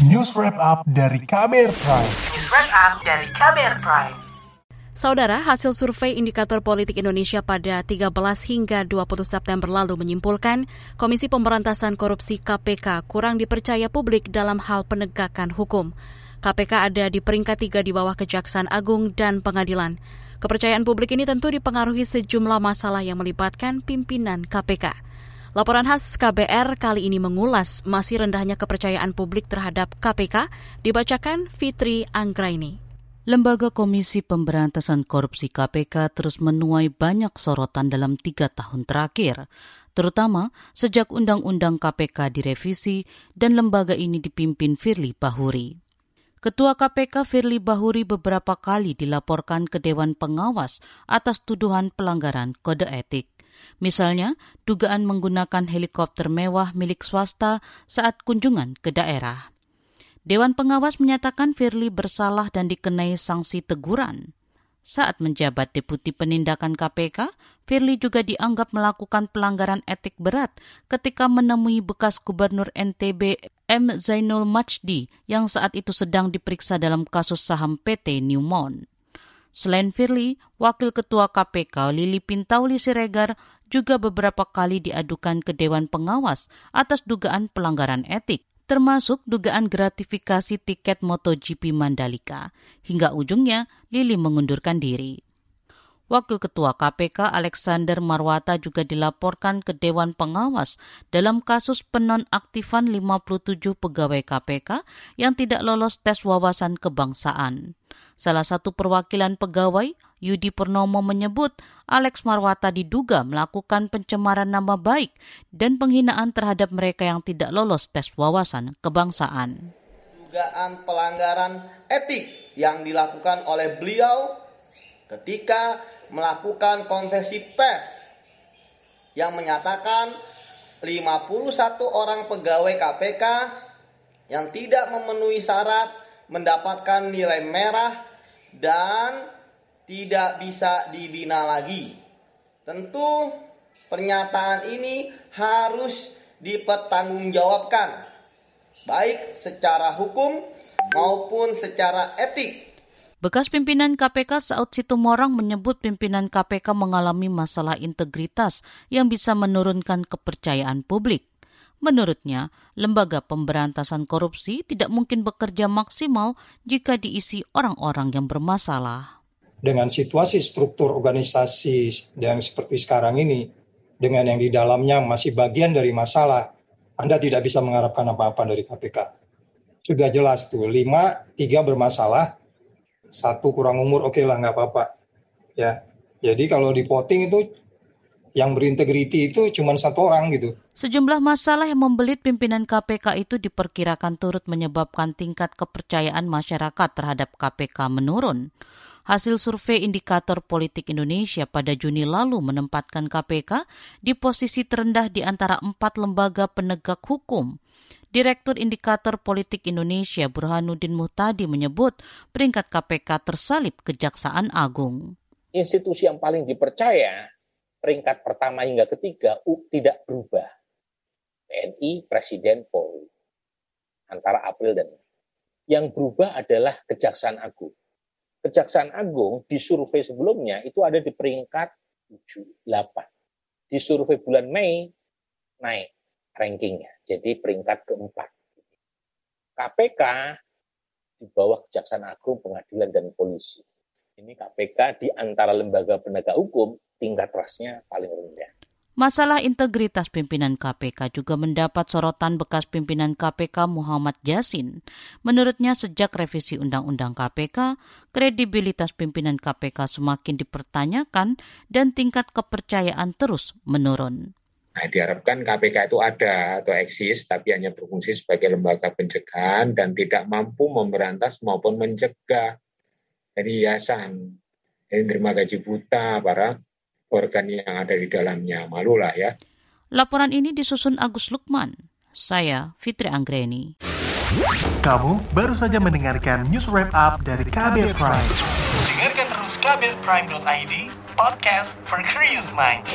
News Wrap Up dari KBR Prime. News Wrap Up dari KBR Prime. Saudara, hasil survei indikator politik Indonesia pada 13 hingga 20 September lalu menyimpulkan Komisi Pemberantasan Korupsi KPK kurang dipercaya publik dalam hal penegakan hukum. KPK ada di peringkat tiga di bawah Kejaksaan Agung dan Pengadilan. Kepercayaan publik ini tentu dipengaruhi sejumlah masalah yang melibatkan pimpinan KPK. Laporan khas KBR kali ini mengulas masih rendahnya kepercayaan publik terhadap KPK, dibacakan Fitri Anggraini. Lembaga Komisi Pemberantasan Korupsi KPK terus menuai banyak sorotan dalam tiga tahun terakhir, terutama sejak Undang-Undang KPK direvisi dan lembaga ini dipimpin Firly Bahuri. Ketua KPK Firly Bahuri beberapa kali dilaporkan ke Dewan Pengawas atas tuduhan pelanggaran kode etik. Misalnya, dugaan menggunakan helikopter mewah milik swasta saat kunjungan ke daerah. Dewan Pengawas menyatakan Firly bersalah dan dikenai sanksi teguran. Saat menjabat Deputi Penindakan KPK, Firly juga dianggap melakukan pelanggaran etik berat ketika menemui bekas Gubernur NTB M. Zainul Majdi yang saat itu sedang diperiksa dalam kasus saham PT Newmont. Selain Firly, Wakil Ketua KPK Lili Pintauli Siregar juga beberapa kali diadukan ke Dewan Pengawas atas dugaan pelanggaran etik termasuk dugaan gratifikasi tiket MotoGP Mandalika. Hingga ujungnya, Lili mengundurkan diri. Wakil Ketua KPK Alexander Marwata juga dilaporkan ke Dewan Pengawas dalam kasus penonaktifan 57 pegawai KPK yang tidak lolos tes wawasan kebangsaan. Salah satu perwakilan pegawai, Yudi Purnomo menyebut Alex Marwata diduga melakukan pencemaran nama baik dan penghinaan terhadap mereka yang tidak lolos tes wawasan kebangsaan. Dugaan pelanggaran etik yang dilakukan oleh beliau ketika melakukan konversi pers yang menyatakan 51 orang pegawai KPK yang tidak memenuhi syarat mendapatkan nilai merah dan tidak bisa dibina lagi. Tentu pernyataan ini harus dipertanggungjawabkan baik secara hukum maupun secara etik. Bekas pimpinan KPK Saud Situmorang menyebut pimpinan KPK mengalami masalah integritas yang bisa menurunkan kepercayaan publik. Menurutnya, lembaga pemberantasan korupsi tidak mungkin bekerja maksimal jika diisi orang-orang yang bermasalah. Dengan situasi struktur organisasi yang seperti sekarang ini, dengan yang di dalamnya masih bagian dari masalah, Anda tidak bisa mengharapkan apa-apa dari KPK. Sudah jelas tuh, lima, tiga bermasalah, satu kurang umur, oke okay lah nggak apa-apa. Ya, jadi kalau di voting itu yang berintegriti itu cuma satu orang gitu. Sejumlah masalah yang membelit pimpinan KPK itu diperkirakan turut menyebabkan tingkat kepercayaan masyarakat terhadap KPK menurun. Hasil survei indikator politik Indonesia pada Juni lalu menempatkan KPK di posisi terendah di antara empat lembaga penegak hukum. Direktur Indikator Politik Indonesia Burhanuddin Muhtadi menyebut peringkat KPK tersalip Kejaksaan Agung. Institusi yang paling dipercaya peringkat pertama hingga ketiga tidak berubah. TNI, Presiden, Polri. Antara April dan Mei. Yang berubah adalah Kejaksaan Agung. Kejaksaan Agung di survei sebelumnya itu ada di peringkat 7, 8. Di survei bulan Mei naik rankingnya, jadi peringkat keempat. KPK di bawah Kejaksaan Agung, Pengadilan, dan Polisi. Ini KPK di antara lembaga penegak hukum tingkat trustnya paling rendah. Masalah integritas pimpinan KPK juga mendapat sorotan bekas pimpinan KPK Muhammad Yasin. Menurutnya sejak revisi Undang-Undang KPK, kredibilitas pimpinan KPK semakin dipertanyakan dan tingkat kepercayaan terus menurun. Nah, diharapkan KPK itu ada atau eksis, tapi hanya berfungsi sebagai lembaga pencegahan dan tidak mampu memberantas maupun mencegah dari yayasan. Jadi terima gaji buta para organ yang ada di dalamnya. Malulah ya. Laporan ini disusun Agus Lukman. Saya Fitri Anggreni. Kamu baru saja mendengarkan news wrap up dari KBR Prime. Dengarkan terus kbrprime.id, podcast for curious minds.